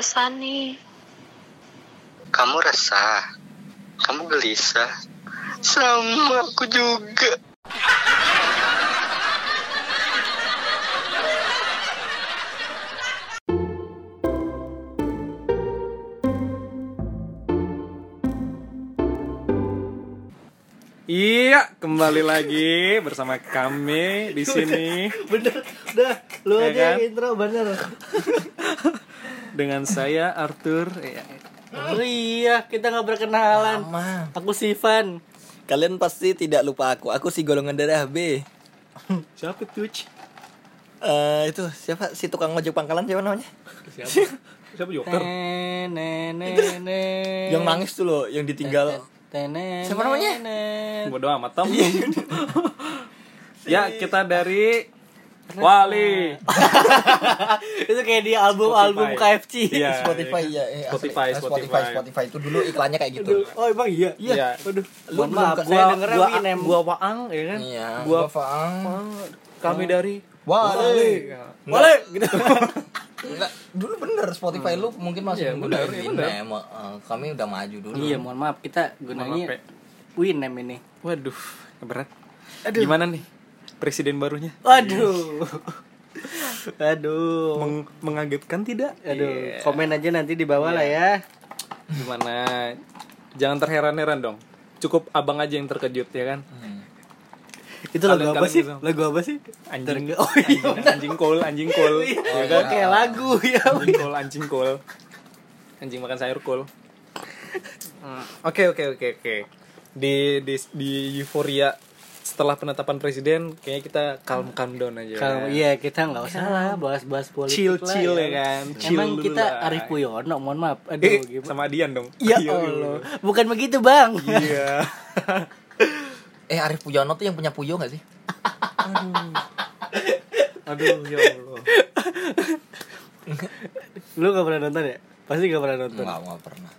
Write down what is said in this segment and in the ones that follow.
resah nih. Kamu resah. Kamu gelisah. Sama aku juga. Iya, kembali lagi bersama kami di sini bener udah lu Ya aja kan? intro bener dengan saya Arthur. Iya. oh iya kita nggak berkenalan Lama. aku Sivan Kalian pasti tidak lupa aku. Aku si golongan darah B. Siapa tuh? Eh itu siapa si tukang ojek pangkalan siapa namanya? Siapa? Siapa Joker? Nenek Yang nangis tuh loh, yang ditinggal. Siapa namanya? Bodoh amat Tom. ya, kita dari Wali. itu kayak di album album. KFC Iya. Spotify ya, eh. Spotify, Eh, Spotify. Spotify, Spotify itu dulu iklannya kayak gitu. oh emang iya Iya. Waduh, Lu maaf, ke- saya dengernya gua, Winem. gua Waang ya kan? Iya, Gua gua Faang. Waang, kami dari Wale. Boleh gitu. Enggak, dulu bener Spotify lu mungkin masih Iya, muda bener, iya, bener. Winem, eh, kami udah maju dulu. iya, mohon maaf kita gunanya. Winem ini. Waduh, berat. Gimana nih presiden barunya? Waduh. Aduh. Meng- mengagetkan tidak? Aduh, Iya. komen aja nanti di bawah lah ya. Gimana? Jangan terheran-heran dong. Cukup abang aja yang terkejut ya kan? Hmm. Itu lagu Kalian- apa sih? gitu. Lagu apa sih? Anjing. Oh iya. Anjing, anjing kol, anjing kol. ya kan? Kayak lagu ya. Anjing kol, anjing kol. Anjing makan sayur kol. Hmm, Oke, oke, oke, oke. Di di di euforia setelah penetapan presiden kayaknya kita calm calm down aja. Kalau iya kita nggak usah lah bahas-bahas politik Chill, lah chill ya kan. Chill Emang dulu kita lah. Arif Puyono, mohon maaf. Aduh, Eh, gimana? sama Dian dong. Ya Iya, iya, Allah. Bukan begitu, Bang. Iya. Eh Arif Puyono tuh yang punya Puyo gak sih? Aduh, ya Allah. Lu gak pernah nonton ya? Pasti gak pernah nonton. Enggak, enggak pernah.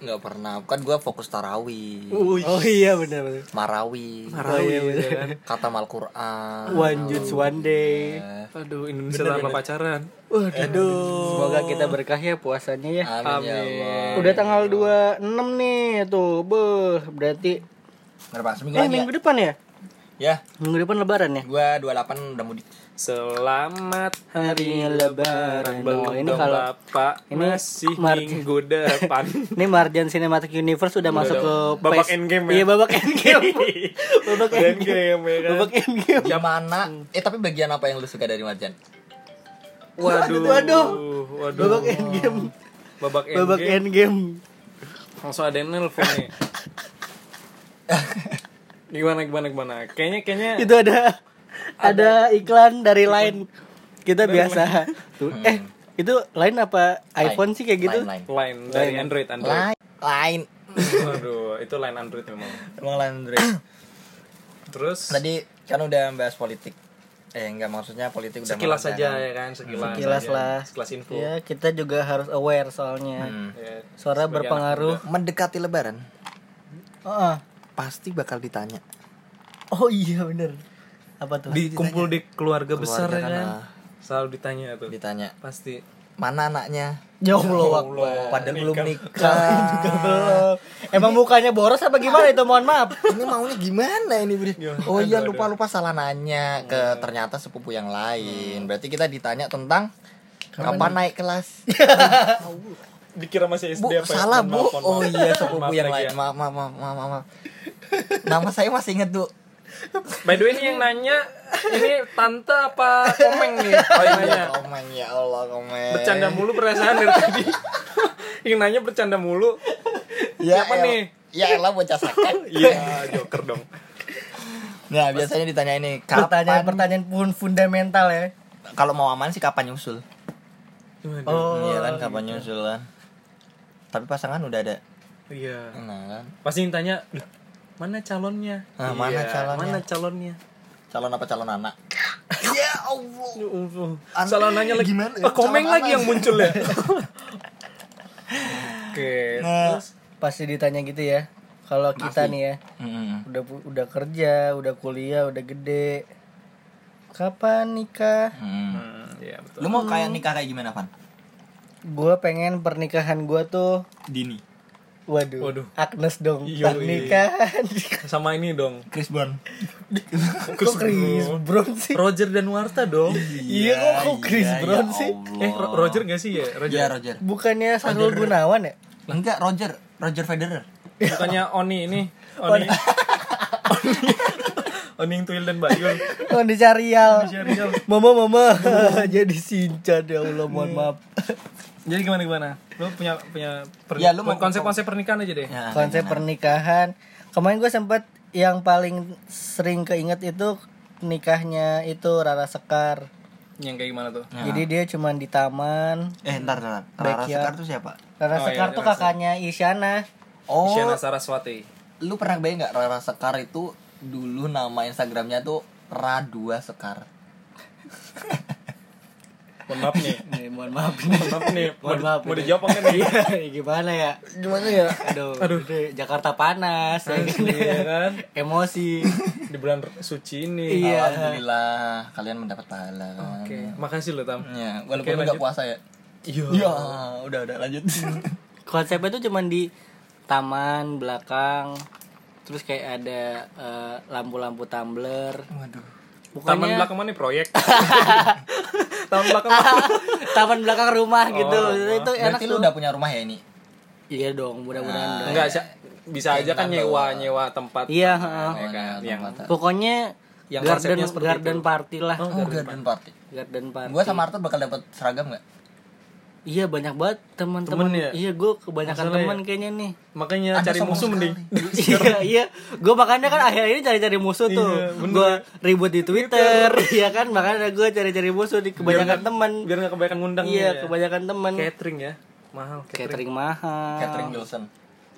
Enggak pernah. Kan gua fokus tarawih. Oh iya benar benar. Marawi. Oh, iya, bener. ya kan. Kata Al-Qur'an. One Juts One Day. Eh, Aduh, Indonesia tanpa pacaran. Aduh. Semoga kita berkah ya puasanya ya. Amin, ya Allah. Udah tanggal 26 nih tuh. Beuh, berarti Berapa? Seminggu eh lagi ya? minggu depan ya? Ya, Minggu depan lebaran ya? gua 28 udah mudik. Selamat Hari lebaran. belum Oh, ini dong, kalau Bapak ini masih Mar- minggu depan. Ini Marjan Cinematic Universe udah masuk ke Babak phase- endgame ya? Iya, babak endgame. babak endgame. Endgame ya kan. Babak endgame. Gimana? Eh tapi bagian apa yang lu suka dari Marjan? Waduh. Waduh. Waduh. Babak endgame. Babak endgame. Babak endgame. Langsung ada yang nelfon nih. gimana gimana gimana? Kayaknya kayaknya Itu ada ada iklan dari Line. Kita biasa. Tuh, eh itu Line apa iPhone sih kayak gitu? Lain, lain. line dari Android Android. Lain. Lain. Waduh, itu line Android memang. Emang lain Android. Terus Tadi kan udah bahas politik. Eh enggak maksudnya politik udah sekilas saja kan. ya kan, sekilas. Sekilas aja. lah. Sekilas info. Ya, kita juga harus aware soalnya. Hmm. Ya, Suara sebagai berpengaruh. Mendekati lebaran Heeh. Pasti bakal ditanya. Oh iya bener Apa tuh? di kumpul di keluarga, besar ya kan, kan ah. selalu ditanya tuh Ditanya, pasti "Mana anaknya?" Ya Allah, Padahal belum nikah. juga belum. Emang mukanya boros apa gimana itu? Mohon maaf. ini maunya gimana ini? Gimana? Oh iya lupa lupa salah nanya ke ternyata sepupu yang lain. Berarti kita ditanya tentang kapan naik kelas. dikira masih SD Bu, apa ya? salah Mohon Bu. maaf, Oh maaf. iya sepupu yang lagi lain. ya. Maaf maaf maaf maaf. maaf. Nama saya masih inget Bu. by the way ini yang nanya ini tante apa komeng nih Oh yang iya nanya komen ya Allah komen. bercanda mulu perasaan dari tadi yang nanya bercanda mulu Ya, Siapa el- nih? Ya elah bocah sakit. iya joker dong Nah biasanya ditanya ini kapan Pertanyaan-pertanyaan pun fundamental ya. kalau mau aman sih kapan nyusul? Oh, iya kan kapan nyusul kan? Tapi pasangan udah ada. iya Nah kan. pasti yang tanya "Loh, mana calonnya Ah, mana Iya, calonnya? mana calonnya Calon apa calon anak? ya Allah. Ya Allah. Nanya lagi Gimana ya? Ah, komeng Calon lagi anak. yang muncul ya oke Nah. terus Pasti ditanya gitu ya. Kalau kita nih ya, Mm-mm. udah udah kerja, udah kuliah, udah gede. Kapan nikah? Hmm. hmm, iya betul Lu mau kayak nikah kayak gimana, Van? Gue pengen pernikahan gue tuh Dini. Waduh, Waduh. Agnes dong Yoi. pernikahan sama ini dong. Chris Brown. Kok Chris Brown. Sih? Roger dan Warta dong. Iya, kok- kok Chris iya, Brown ya sih? Allah. eh Ro- Roger gak sih ya? Roger? Iya Roger. Bukannya Sahrul Gunawan ya? Enggak Roger. Roger Federer. Bukannya Oni ini? Oni. Oni. Oni yang tuyul dan Bayul. Ya Syarial. mama mama jadi sincan ya Allah mohon maaf jadi gimana gimana? Lu punya punya per- Ya, lu mau- konsep-konsep pernikahan aja deh. Ya, konsep gimana? pernikahan. Kemarin gue sempet yang paling sering keinget itu nikahnya itu Rara Sekar. Yang kayak gimana tuh? Ya. jadi dia cuman di taman. Eh ntar ntar Rara Backyard. Sekar tuh siapa? Rara Oh, Sekar iya, tuh Rara kakaknya Isyana. Oh. Isyana Saraswati. Lu pernah bayang gak Rara Sekar itu Dulu nama Instagramnya tuh Ra2 Sekar mohon maaf nih. Mohon maaf mohon maaf nih. Mau, Mohon maaf mau ini. dijawab apa nih? Gimana ya? Gimana ya? aduh aduh. Jakarta panas ya kan? Iya kan? Emosi. Di bulan suci ini. Iya. Alhamdulillah Kalian mendapat pahala. Kan oke. Makasih lo tam. Ya, walaupun Oke, lu gak lanjut. puasa ya. Iya. Ya, udah udah lanjut. Konsepnya tuh cuman di taman belakang terus kayak ada eh, lampu-lampu tumbler. Waduh taman Pokoknya- belakang mana nih proyek taman belakang mana? taman belakang rumah gitu Oh, itu enak Berarti tuh lu udah punya rumah ya ini? iya dong mudah-mudahan Ah. dong. enggak Sya. bisa aja kan nyewa nyewa tempat iya ya heeh. kan yang pokoknya Yang garden garden itu. party lah Oh, garden party garden party Gua sama Arthur bakal dapat seragam gak? Iya banyak banget teman-teman. Ya? iya gue kebanyakan Masalah ya? teman kayaknya nih. Makanya Ada cari musuh mending. Iya iya. Gue makanya kan akhir ini cari-cari musuh tuh. Iya, gue ribut di twitter iya kan? Makanya gue cari-cari musuh di kebanyakan teman biar nggak kebanyakan ngundang iya ya. kebanyakan teman catering ya. Mahal catering, catering mahal. Catherine Wilson.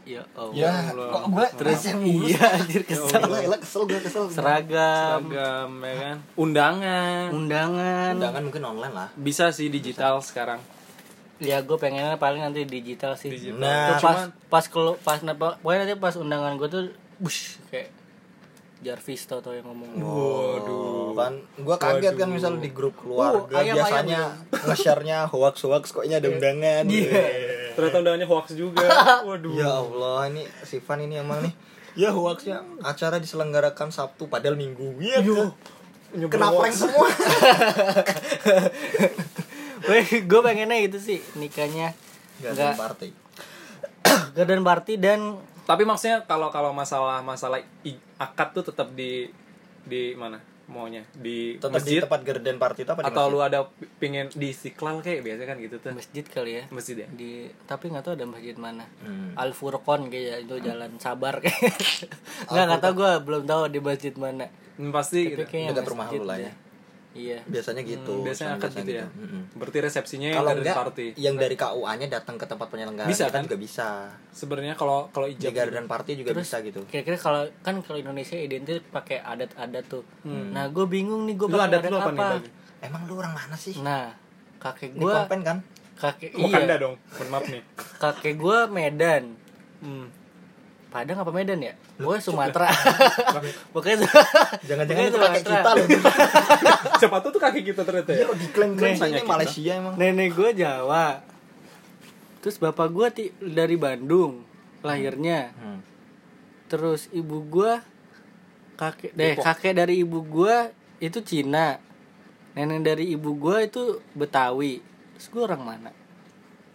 Ya oh Ya, kok gue terus iya anjir kesel. Kesel gue kesel seragam. Seragam ya kan? Undangan. Undangan. Undangan mungkin online lah. Bisa sih digital sekarang ya gue pengennya paling nanti digital sih. Digital. Nah, Tuh pas pas kalau pas pas pokoknya nanti pas undangan gue tuh bush kayak Jarvis tau tau yang ngomong. Waduh. Kan Gue kaget kan misal di grup keluarga ayam, Biasanya nge-share-nya hoax-hoax Kok ini ada undangan Iya. ternyata undangannya hoax juga. Waduh. Ya Allah ini si Van ini emang nih? Ya hoaxnya. Acara diselenggarakan Sabtu padahal Minggu. Iya Kena prank semua gue pengennya gitu sih nikahnya. Garden Enggak party garden party dan tapi maksudnya kalau kalau masalah masalah i- akad tuh tetap di di mana? Maunya? Di Tetap di masjid? tempat garden party itu apa di atau lu ada pingin di istiqlal kayak biasa kan gitu tuh? Masjid kali ya. Masjid ya? Di tapi nggak tahu ada masjid mana. Hmm. Al Furqon kayak itu jalan sabar kayak. Nggak nggak tahu gue belum tahu di masjid mana. Hmm, pasti tapi gitu. Dekat rumah lu lah ya iya Biasanya gitu biasanya akad gitu ya Mm-mm. berarti resepsinya yang Kalau garden enggak party Yang dari KUA-nya datang ke tempat penyelenggaraan Bisa, kan? juga bisa sebenarnya kalau kalau Di ijab garden party juga Terus bisa gitu kira-kira kalau kan kalau Indonesia identik pakai adat-adat tuh nah gue bingung nih gue Hmm. pakai adat lu apa nih Bang? Emang lu orang mana sih? nah kakek Ini gue kan? kakek Wakanda iya dong mohon maaf nih kakek gue Medan hmm. Padang apa Medan ya? Gue Sumatera. Pokoknya Jangan-jangan itu kakek Sumatera. kita loh siapa tuh tuh kaki kita ternyata ya Iya kok diklaim-klaim Nih. ini Malaysia emang Nenek gue Jawa. Terus bapak gue ti- dari Bandung lahirnya. Hmm. Terus ibu gue kakek deh Depok. kakek dari ibu gue itu Cina. Nenek dari ibu gue itu Betawi. Terus gue orang mana?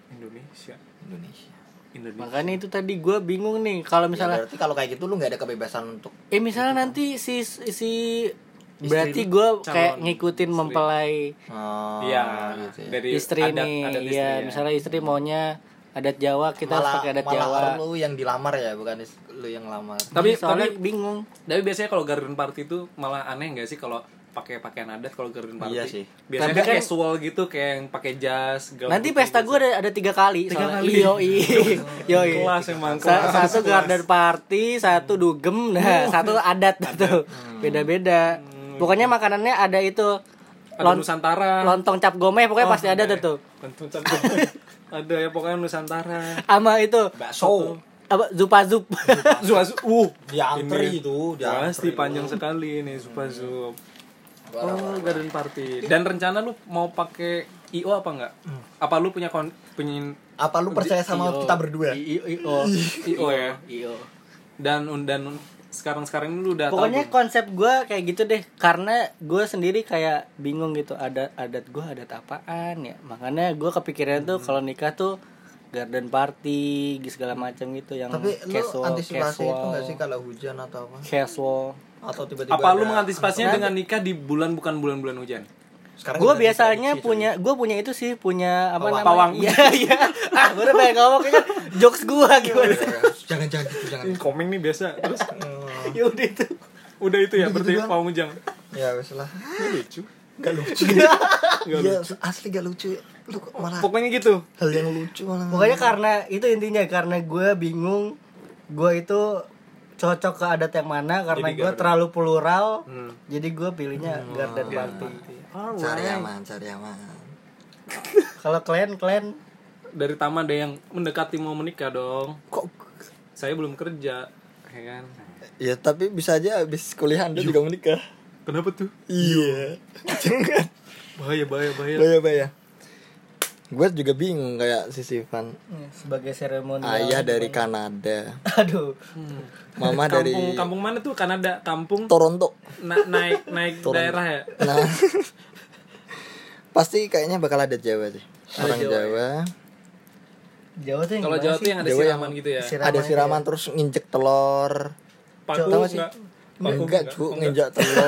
Indonesia Indonesia Indonesia Makanya itu tadi gue bingung nih kalau Ya, misalnya berarti kalau kayak gitu lu nggak ada kebebasan untuk eh misalnya nanti si si berarti lu gue kayak ngikutin istri. mempelai oh, Iya, gitu ya. dari istri adat, nih adat istri ya ya. misalnya istri maunya adat Jawa kita harus malah, pakai adat malah Jawa lu yang dilamar ya bukan lu yang lamar tapi Tapi soalnya tapi bingung tapi biasanya kalau garden party itu malah aneh nggak sih kalau pakai pakaian adat kalau garden party. Iya sih. biasanya Tapi kan kan- casual gitu kayak yang pakai jas nanti pesta gitu. gue ada ada tiga kali Tiga soalnya. kali? iyo iyo kelas emang kelas. satu garden party satu dugem nah satu adat tuh. Beda beda pokoknya makanannya ada itu ada lon- nusantara. lontong cap gomeh pokoknya Oh, pasti ada ada. tuh Lontong cap ada ya pokoknya nusantara. Sama itu. Bakso. Apa zupa zup Zuazu uh diantri Ini. itu pasti panjang sekali ini supa zup oh garden party. Dan rencana lu mau pakai io apa enggak apa lu punya kon punya Apa lu percaya sama Io. kita berdua? I- I- io io ya? Io dan dan sekarang sekarang ini lu udah tahu pokoknya belum? konsep gue kayak gitu deh karena gue sendiri kayak bingung gitu adat adat gue adat apaan ya? Makanya gue kepikiran tuh kalau nikah tuh garden party segala macam gitu yang Tapi lu casual antisipasi itu casual gak sih kalau hujan atau apa? casual Atau tiba-tiba apa lu ada- mengantisipasinya dengan nikah di bulan bukan bulan-bulan hujan Sekarang gue biasanya diprediksi, punya gue punya itu sih punya apa Pawang. namanya Pawang. iya iya ah gue udah banyak ngomong kan jokes gue gimana coy. jangan jangan gitu jangan. komeng nih biasa terus ya udah itu udah itu ya Udah berarti gitu doang. pawang ujang ya wes lah. Lucu Gak lucu. Nggak Iya, lucu. asli gak lucu. Lu malah pokoknya gitu hal yang lucu malah. pokoknya karena itu intinya karena gue bingung gue itu cocok ke adat yang mana karena gue terlalu plural Hmm. jadi gue pilihnya garden party cari Alright. aman, cari aman. kalau kalian kalian dari taman ada yang mendekati mau menikah dong Kok saya belum kerja ya kan Ya tapi bisa aja abis kuliah anda juga menikah. kenapa tuh Iya. Bahaya bahaya bahaya Baya baya. Gue juga bingung kayak si Sivan. eh, sebagai seremoni Ayah dari Kanada, aduh mama kampung dari kampung mana tuh Kanada kampung Toronto. na- naik naik Toronto. daerah ya Nah, pasti kayaknya bakal ada Jawa sih. Orang Jawa, Jawa. Jawa tuh yang kalau Jawa sih? tuh yang ada Jawa yang- siraman gitu ya Siraman Ada siraman terus nginjek telur. paku Tahu nggak sih? enggak Enggak, cu, nginjek telur.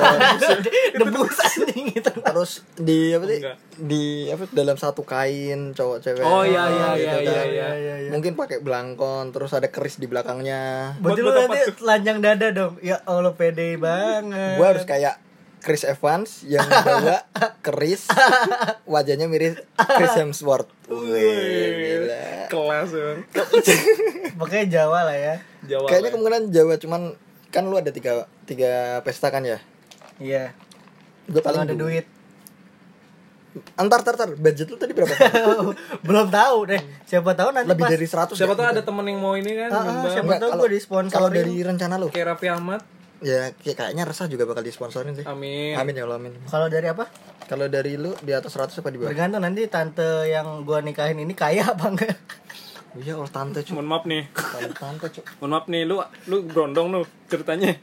debus anjing gitu terus di apa sih? Di apa dalam satu kain cowok cewek. Oh, iya, iya, gitu iya, kan. iya, iya. iya, iya. Mungkin pakai belangkon, terus ada keris di belakangnya. Berarti lu nanti telanjang dada dong Ya Allah pede banget Gue harus kayak Chris Evans yang bawa keris wajahnya mirip Chris Hemsworth. Wih, gila. kelas bang Pokoknya Jawa lah ya Jawa Kayaknya Bang. kemungkinan Jawa cuman kan lu ada tiga tiga pesta kan ya? Iya. Gue Kalau paling ada duit. Antar tar tar. Budget lu tadi berapa? Belum tahu deh. Siapa tahu nanti Lebih pas dari 100 siapa tahu ada temen yang mau ini kan Ah, ah, siapa tahu gue disponsorin. Kalau dari rencana lu? Kayak Raffi Ahmad. Ya kayak- kayaknya resah juga bakal disponsorin sih. Amin. Amin ya Allah amin. Kalau dari apa? Kalau dari lu di atas 100 apa di bawah? Tergantung nanti tante yang gua nikahin ini kaya apa enggak. Iya Allah tante cu mohon maaf nih. Tante tante cu mohon maaf nih lu lu berondong lu ceritanya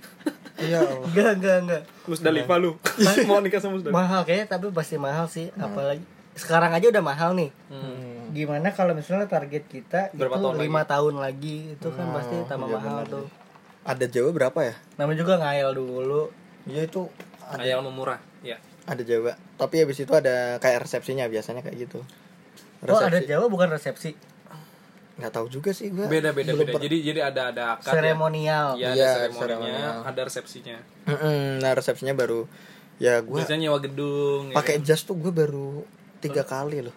Iya Enggak, enggak, enggak. Musdalifah lu. Mau nikah sama Musdalifah? Mahal kayaknya tapi pasti mahal sih. Apalagi sekarang aja udah mahal nih. Hmm. Gimana kalau misalnya target kita Berapa itu tahun lima tahun lagi Itu kan pasti tambah iya mahal benar. tuh. Ada Jawa berapa ya? Namanya juga ngayal dulu. Iya itu ada, ayam memurah ya ada Jawa. Tapi habis itu ada kayak resepsinya biasanya kayak gitu. Oh ada Resepsi. Jawa bukan resepsi nggak tahu juga sih gue beda beda Belum beda. per- jadi jadi ada ada akad ya. Seremonial. Ya ada Iya, seremoninya seremonial. ada resepsinya. Mm-mm, Nah resepsinya baru Ya gue biasanya nyewa gedung ya pakai kan? jas tuh gue baru tiga kali loh.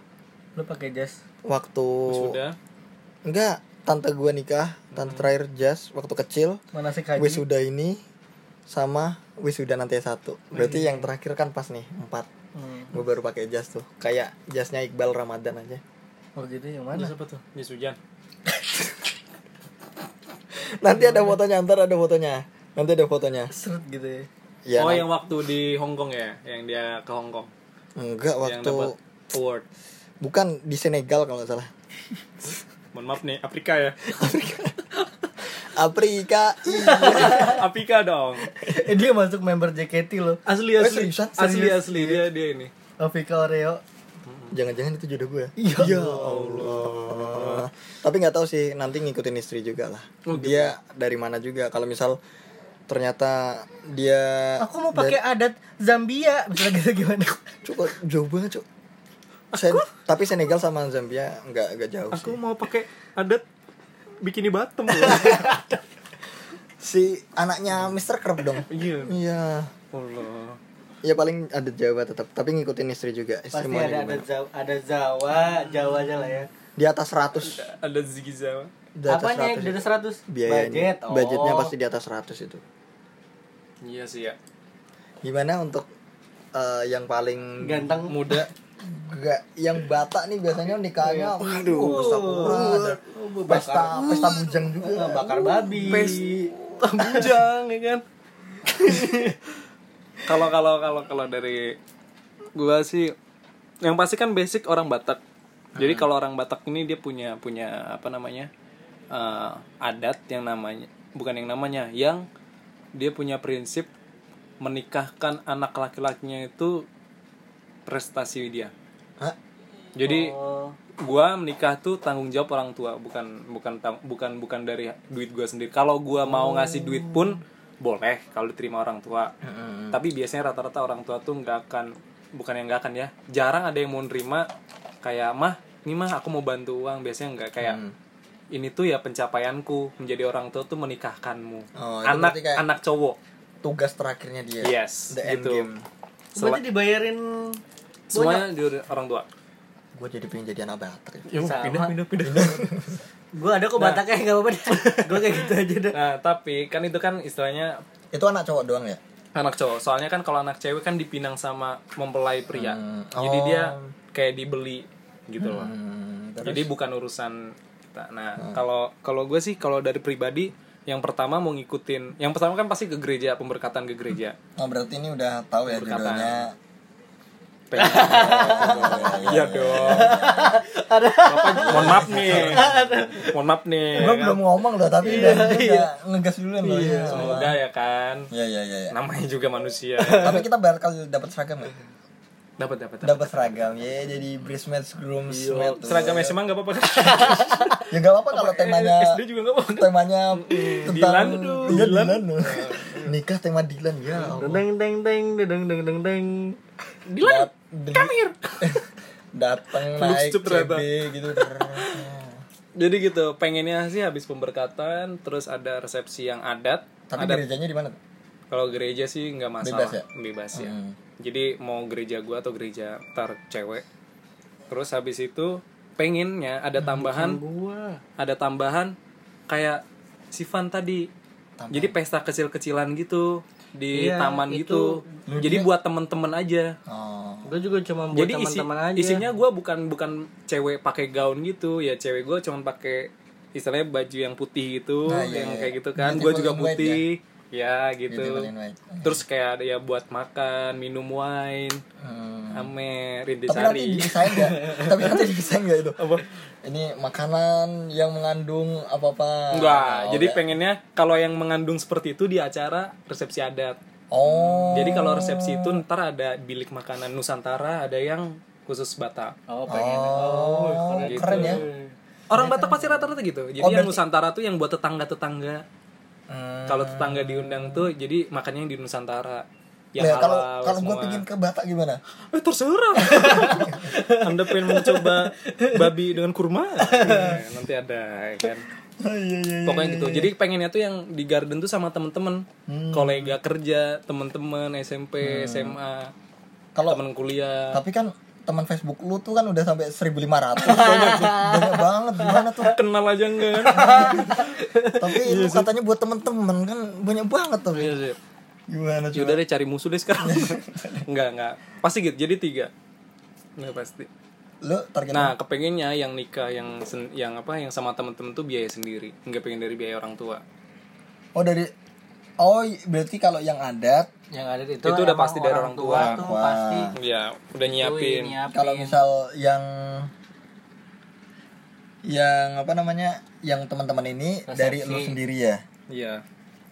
Lu pakai jas? Waktu sudah Enggak Tante gue nikah Tante terakhir jas Waktu kecil. Mana sih kaji? Wisuda ini Sama wisuda nanti satu. Berarti yang terakhir kan pas nih Empat. Hmm. Gue baru pakai jas tuh. Kayak jasnya Iqbal Ramadan aja Oh gitu yang Mana? siapa tuh? Jas hujan. Nanti ada fotonya Ntar ada fotonya. Nanti ada fotonya. Seret gitu ya. Ya, oh yang waktu di Hong Kong ya? Yang dia ke Hong Kong? Enggak yang dapat waktu award. Bukan di Senegal kalau nggak salah. Mohon maaf nih Afrika ya? Afrika. Iya. Afrika dong. Eh dia masuk member JKT loh. Asli Eh, asli. seriusan? asli Serius? asli. Dia dia ini. Afika Oreo Jangan-jangan itu jodoh gue Iya. Ya Allah. Tapi nggak tahu sih Nanti ngikutin istri juga lah. Oh, gitu. Dia dari mana juga? Kalau misal Ternyata dia Aku mau pakai adat Zambia. Misalnya gitu gimana? Cuk, kok jauh banget cuk. Sen Tapi Senegal sama Zambia nggak nggak jauh aku sih. mau pakai adat bikini bottom. Si anaknya Mr. Krab dong. Iya. Iya. Allah Ya paling ada Jawa tetap Tapi ngikutin istri juga Istri Pasti ada ada. Jawa, ada Jawa, Jawa aja lah ya. Di atas 100 ada Ziggy Zawa Di atas Apanya 100 di atas 100? Biayanya Budget. Oh. Budgetnya pasti di atas 100 itu iya sih ya Gimana untuk eh, yang paling ganteng muda Enggak, yang Batak nih biasanya nikahnya Waduh. uh, pesta kurang, ada pesta pesta bujang juga. bakar babi. pesta bujang ya kan kalau kalau kalau kalau dari gua sih yang pasti kan basic orang Batak. Jadi kalau orang Batak ini dia punya punya apa namanya eh, adat yang namanya bukan yang namanya yang dia punya prinsip menikahkan anak laki-lakinya itu prestasi dia. Hah? jadi Oh. gua menikah tuh tanggung jawab orang tua bukan bukan bukan bukan dari duit gua sendiri. Kalau gua mau ngasih duit pun boleh kalau diterima orang tua. Tapi biasanya rata-rata orang tua tuh nggak akan bukan yang nggak akan ya jarang ada yang mau nerima kayak mah ini mah aku mau bantu uang. Biasanya nggak kayak Hmm. ini tuh ya pencapaianku menjadi orang tua tuh menikahkanmu. Oh, anak anak cowok. tugas terakhirnya dia yes the end gitu. game. Berarti dibayarin semuanya di orang tua? Gue jadi pengen jadi anak batak ya. Pindah pindah pindah Gue ada kok Bataknya nggak apa-apa deh. Gue kayak gitu aja dah. nah tapi kan itu kan istilahnya itu anak cowok doang ya anak cowok soalnya kan kalau anak cewek kan dipinang sama mempelai pria Hmm. jadi Oh. dia kayak dibeli gitu loh Hmm, terus? jadi bukan urusan kita nah kalau kalau gue sih kalau dari pribadi yang pertama mau ngikutin yang pertama kan pasti ke gereja pemberkatan ke gereja oh berarti ini udah tahu ya Berkata. judulnya Pengen- Iya dong. Bapak, mohon maaf nih. Mohon maaf nih. Gue belum ngomong loh tapi udah, udah ngegas duluan loh ya. Semoga ya kan. Ya ya ya, ya. namanya juga manusia. Tapi kita bakal dapat seragam nggak dapat dapat dapat. seragam. Ya jadi bridesmaids groomsmaid tuh. seragam SMA nggak apa-apa. Ya nggak apa-apa kalau temanya SD juga nggak apa-apa. temanya tentang Dilan tuh, iya Dilan. Dilan nikah tema Dilan ya Allah. Deng deng deng deng deng deng deng. Dilan Dat- come here datang naik. CB gitu jadi gitu pengennya sih habis pemberkatan terus ada resepsi yang adat tapi adat gerejanya di mana kalau gereja sih nggak masalah Bebas ya? bebas ya Hmm. jadi mau gereja gua atau gereja tar cewek terus habis itu pengennya ada tambahan Gua. ada tambahan kayak Sivan tadi Tambahan. jadi pesta kecil-kecilan gitu di Iya, taman itu. gitu Lu jadi dia- buat temen-temen aja oh Gue juga cuma buat jadi isi teman-teman aja. isinya gue bukan bukan cewek pakai gaun gitu ya cewek gue cuma pakai istilahnya baju yang putih gitu Nah, iya, yang iya. kayak gitu kan Beautiful gue juga white putih ya, gitu. Beautiful in white. terus kayak ada ya buat makan minum wine. Hmm. ame tapi nanti rintisari didesain nggak? Tapi nanti didesain nggak itu? Apa? Ini makanan yang mengandung apa apa enggak jadi pengennya kalau yang mengandung seperti itu di acara resepsi adat. Oh. Jadi kalau resepsi itu ntar ada bilik makanan nusantara ada yang khusus Batak. Oh pengen. oh, gitu. keren ya. orang Batak pasti rata-rata gitu. Jadi Oh, yang berarti- Nusantara tuh yang buat tetangga-tetangga Hmm. kalau tetangga diundang tuh jadi makannya yang di Nusantara yang Nah, kalau kalau gue pingin ke Batak gimana? Eh terserah. Anda pengen mencoba babi dengan kurma? Eh, nanti ada ya kan? Oh, iya iya pokoknya gitu. jadi pengennya tuh yang di garden tuh sama temen-temen. Hmm. kolega kerja temen-temen SMP SMA kalau temen kuliah. tapi kan teman Facebook lu tuh kan udah sampai 1500 banyak, banyak banget. Gimana tuh? Kenal aja enggak? Tapi lu katanya buat temen-temen kan banyak banget tuh. Iya sih. gimana coba Yaudah deh cari musuh deh sekarang. Enggak, enggak. Pasti gitu, jadi tiga. Enggak pasti. Lu target Nah, kepengennya yang nikah yang sen- yang apa yang sama temen-temen tuh biaya sendiri. Enggak pengen dari biaya orang tua. Oh dari oh berarti kalau yang adat Yang ada itu. Itu udah pasti dari orang tua. tuh Wah. pasti. Ya, udah nyiapin nyiapin. kalau misal yang yang apa namanya yang teman-teman ini dari lu sendiri ya Iya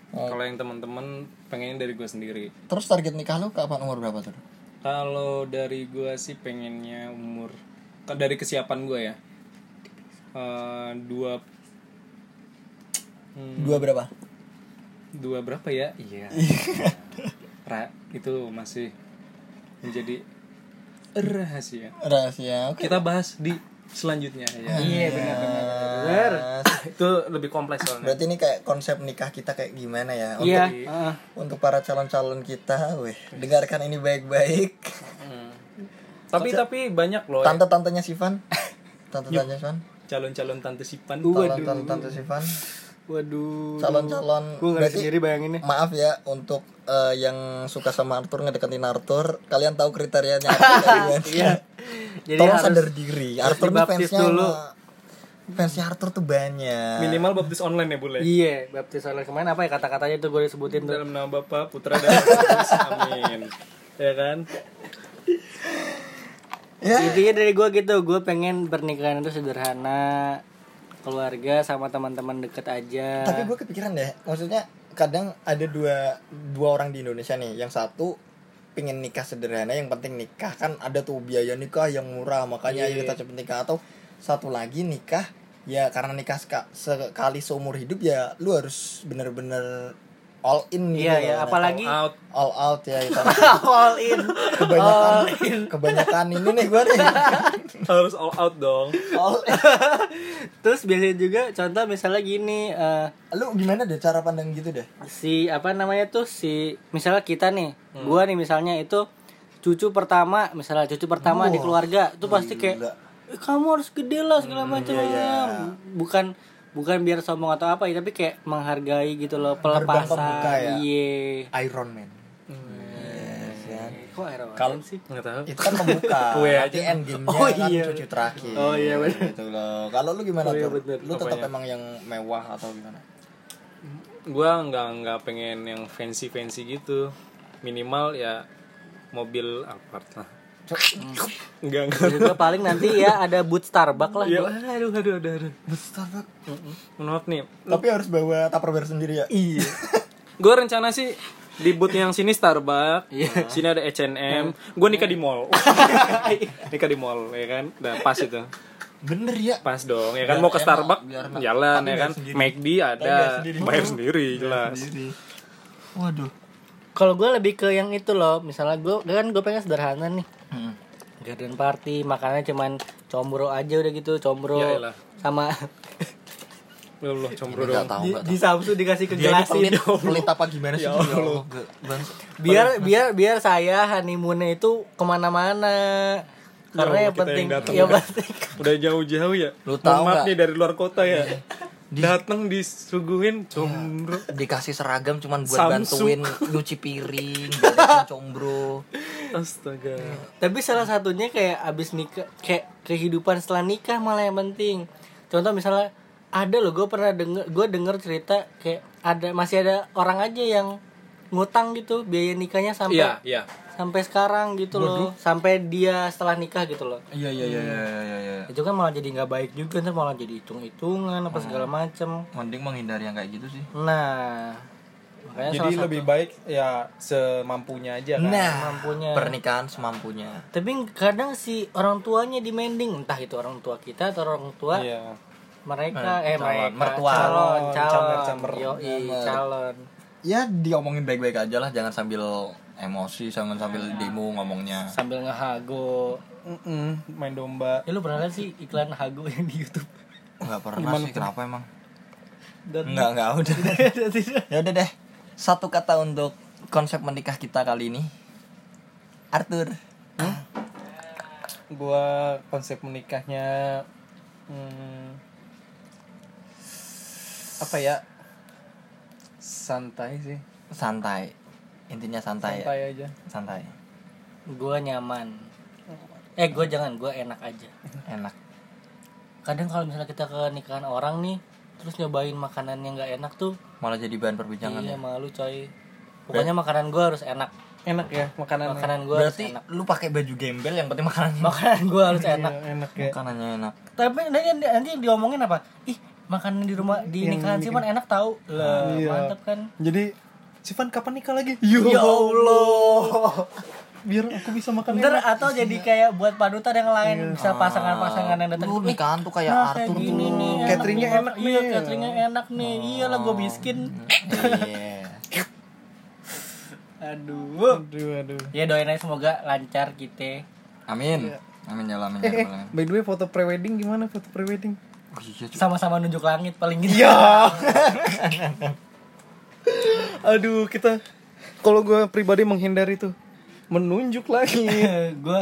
Kalau yang temen-temen pengennya dari gue sendiri terus target nikah lu kapan umur berapa tuh Kalau dari gue sih pengennya umur Dari kesiapan gue ya Eh, Dua Hmm, dua berapa Dua berapa ya? Iya Ra, itu masih menjadi rahasia. Rahasia oke. Kita bahas di selanjutnya ya. Iya benar benar. itu lebih kompleks soalnya. Berarti ini kayak konsep nikah kita kayak gimana ya? Untuk Iya. heeh. untuk para calon-calon kita weh. Dengarkan ini baik-baik. Hmm. tapi tapi banyak loh ya, tante-tantenya Sivan. Tante-tantenya Sivan. Calon-calon tante Sipan calon-tante Sivan Waduh. calon-calon Gue nggak sendiri bayanginnya. maaf ya untuk eh, yang suka sama Arthur ngedeketin Arthur kalian tahu kriterianya apa? Iya. Jadi tolong harus sadar diri Arthur nih fansnya dulu. sama- fansnya Arthur tuh banyak minimal baptis online ya boleh Iya, baptis oleh kemarin apa ya kata-katanya tuh gue disebutin tuh. dalam nama Bapa Putra dan Roh Kudus amin ya kan Ya. intinya dari gue gitu gue pengen pernikahan itu sederhana keluarga sama teman-teman deket aja. Tapi gue kepikiran deh, maksudnya kadang ada dua dua orang di Indonesia nih, yang satu pengen nikah sederhana, yang penting nikah. Kan ada tuh biaya nikah yang murah, makanya ayo Iya. kita cepet nikah. Atau satu lagi nikah ya karena nikah seka- sekali seumur hidup ya lu harus bener-bener all in gitu iya loh. ya Nah, apalagi out. All out ya itu. all in. Kebanyakan kebanyakan ini nih gue nih. Harus all out dong. All in. terus biasanya juga contoh misalnya gini eh, lu gimana deh cara pandang gitu deh? si apa namanya tuh si misalnya kita nih gua nih misalnya itu cucu pertama misalnya cucu pertama di Wah, keluarga itu pasti kayak "Eh, kamu harus gede lah segala macam iya, iya. bukan bukan biar sombong atau apa ya tapi kayak menghargai gitu loh pelepasan ya? iya Iron Man Yes, ya. kok Iron Man Kalau- sih nggak tahu itu kan pembuka Kue nanti aja. end game-nya Oh, kan iya. cucu terakhir Oh, iya, bener. gitu loh kalau lu gimana Oh, iya, tuh bener. lu tetap Apanya? emang yang mewah atau gimana gua nggak nggak pengen yang fancy fancy gitu minimal ya mobil Alphard lah enggak enggak. Juga paling nanti ya ada boot Starbucks lah ya gua. aduh aduh aduh aduh. Starbucks? Mohon maaf nih. Tapi harus bawa tupperware sendiri ya? Iya. Gue rencana sih di booth yang sini Starbucks, Iya. sini ada H&M, gue nikah di mall, nikah di mall, ya kan, udah pas itu, bener ya? Pas dong, ya kan? Biar mau ke Starbucks, jalan ya kan. McD ada, sendiri. bayar sendiri, jelas, Sendiri. waduh. Kalau gue lebih ke yang itu loh misalnya gue kan gue pengen sederhana nih Hmm. garden party makannya cuman combro aja udah gitu combro Ya elah. sama Ya Allah, combro dong, tahu di, di Samsu dikasih dia ini kegelasin pelit, pelit apa gimana sih? Ya Allah. Gak- bangsa. biar biar biar saya honeymoonnya itu ke mana-mana. Karena Ya, yang penting yang ya. ya. penting udah jauh-jauh ya, Lu tahu maaf nih dari luar kota ya, Di- datang disuguhin combro, dikasih seragam cuman buat Samsung. bantuin nyuci piring combro. Astaga, tapi salah satunya kayak abis nikah kayak kehidupan setelah nikah malah yang penting. Contoh misalnya ada loh gue pernah denger gue denger cerita kayak ada masih ada orang aja yang ngutang gitu biaya nikahnya sampai iya iya, sampai sekarang gitu loh. Sampai dia setelah nikah gitu loh. Iya iya iya iya iya iya. Itu kan malah jadi nggak baik juga ntar malah jadi hitung hitungan apa segala macem. Mending menghindari yang kayak gitu sih. Nah makanya jadi salah satu- lebih baik ya semampunya aja kan, nah. Mampunya. pernikahan semampunya. Tapi kadang si orang tuanya demanding entah itu orang tua kita atau orang tua iya, mereka Eh, eh calon, mereka mertua. calon Calon, calon. camer-camer. Yoi, Camer. calon. Ya diomongin baik-baik aja lah jangan sambil emosi jangan sambil demo ngomongnya. Sambil ngehago. Mm-mm, main domba, ya lu pernah liat sih iklan hago yang di YouTube? Nggak pernah sih kenapa emang? Dan nggak nggak udah. Ya udah deh. Satu kata untuk konsep menikah kita kali ini. Arthur. Gua konsep menikahnya hmm, apa ya? Santai sih. Santai intinya santai, santai ya aja. Santai. Gue nyaman. Eh gue jangan gue enak aja. Enak. Kadang kalau misalnya kita ke nikahan orang nih terus nyobain makanan yang nggak enak tuh malah jadi bahan perbincangan iya ya? malu coy. Pokoknya makanan gue harus enak. Enak ya makanan makanan gue harus berarti enak. lu pakai baju gembel yang penting makanannya makanan gue harus enak. enak ya. Makanannya enak. Tapi nanti, nanti diomongin apa? Ih makanan di rumah di nikahan Sivan enak tahu lah Iya. mantep kan? Jadi Sivan kapan nikah lagi? Ya Allah. Biar aku bisa makan Ntar atau jadi kayak buat panutan yang lain bisa pasangan-pasangan yang datang. Lu "Ih, nikahan tuh kayak nah, kayak Arthur gini tuh. nih enak Cateringnya nih, enak iya nih. cateringnya enak nih. Iyalah gue miskin. Iya. aduh. Aduh aduh. Ya doain aja semoga lancar kita amin. Amin ya Allah, amin eh, ya eh by the way foto prewedding gimana? Foto prewedding? Oh, iya, sama-sama nunjuk langit paling gitu. Ya aduh kita kalau gue pribadi menghindari tuh menunjuk lagi gue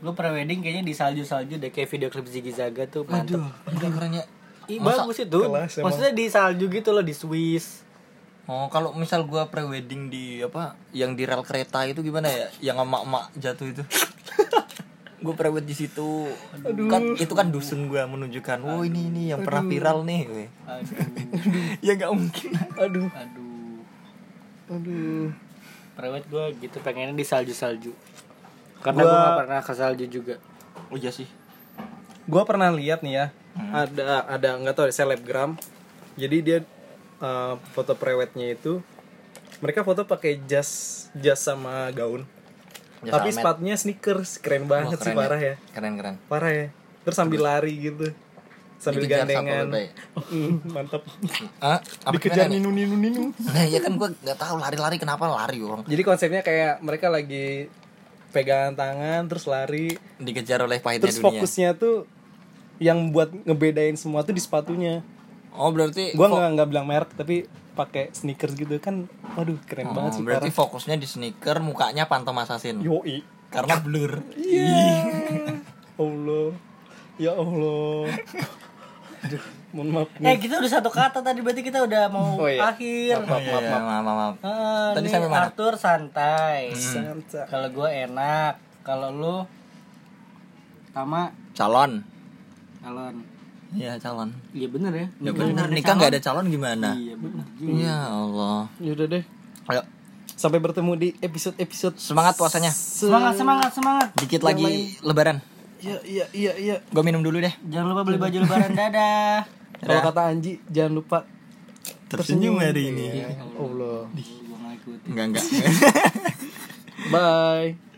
gue prewedding kayaknya di salju-salju deh kayak video klip Ziggy Zaga tuh mantep aduh ini keren ya Ih, Masa- bagus itu maksudnya di salju gitu loh di Swiss Oh, kalau misal gua prewedding di apa yang di rel kereta itu gimana ya? Yang emak-emak jatuh itu. gue prewed di situ. Kan itu kan dusun gua menunjukkan, "Oh, ini ini yang pernah viral nih." weh." aduh ya nggak mungkin. aduh aduh aduh prewed gue gitu pengennya di salju-salju karena Gua- gue gak pernah ke salju juga Oh iya sih. Gua pernah lihat nih ya, ada ada nggak tahu selebgram. Jadi dia uh, foto prewednya itu mereka foto pakai jas jas sama gaun. Jas Tapi almet. sepatunya sneakers, keren Wah, banget sih keren parah ya. Keren keren. Parah ya. Terus sambil lari gitu. Sambil Dikejar gandengan. Hmm, mantap. Ah, apa Dikejar ninu ninu ninu. Nah, ya kan gua nggak tahu lari-lari kenapa lari orang. Jadi konsepnya kayak mereka lagi pegangan tangan terus lari Dikejar oleh pahitnya terus dunia. fokusnya tuh yang buat ngebedain semua tuh di sepatunya Oh, berarti gua fo- nggak nggak bilang merek tapi pakai sneakers gitu kan waduh keren Oh, banget sih berarti parah fokusnya di sneaker, mukanya Phantom Assassin. yoi Karena blur. Allah ya Allah aduh mohon maaf Eh kita udah satu kata tadi berarti kita udah mau Oh, iya. akhir. Maaf, maaf, maaf, maaf, maaf. Ah, Tadi nih sampai mana? Arthur santai. Santa. Kalau gue enak, kalau lu sama Calon. calon. Iya, calon. Iya bener ya. Ya bener, nikah nggak ada calon gimana? Iya bener. Ya Allah. yaudah deh Ayo, sampai bertemu di episode episode semangat puasanya. Semangat semangat semangat. Dikit lagi lebaran. Iya iya iya iya Gue minum dulu deh. Jangan lupa beli baju lebaran dadah. kalau kata Anji jangan lupa Tersenyum hari ini. Allah Gua nggak ikutin. Enggak, enggak. bye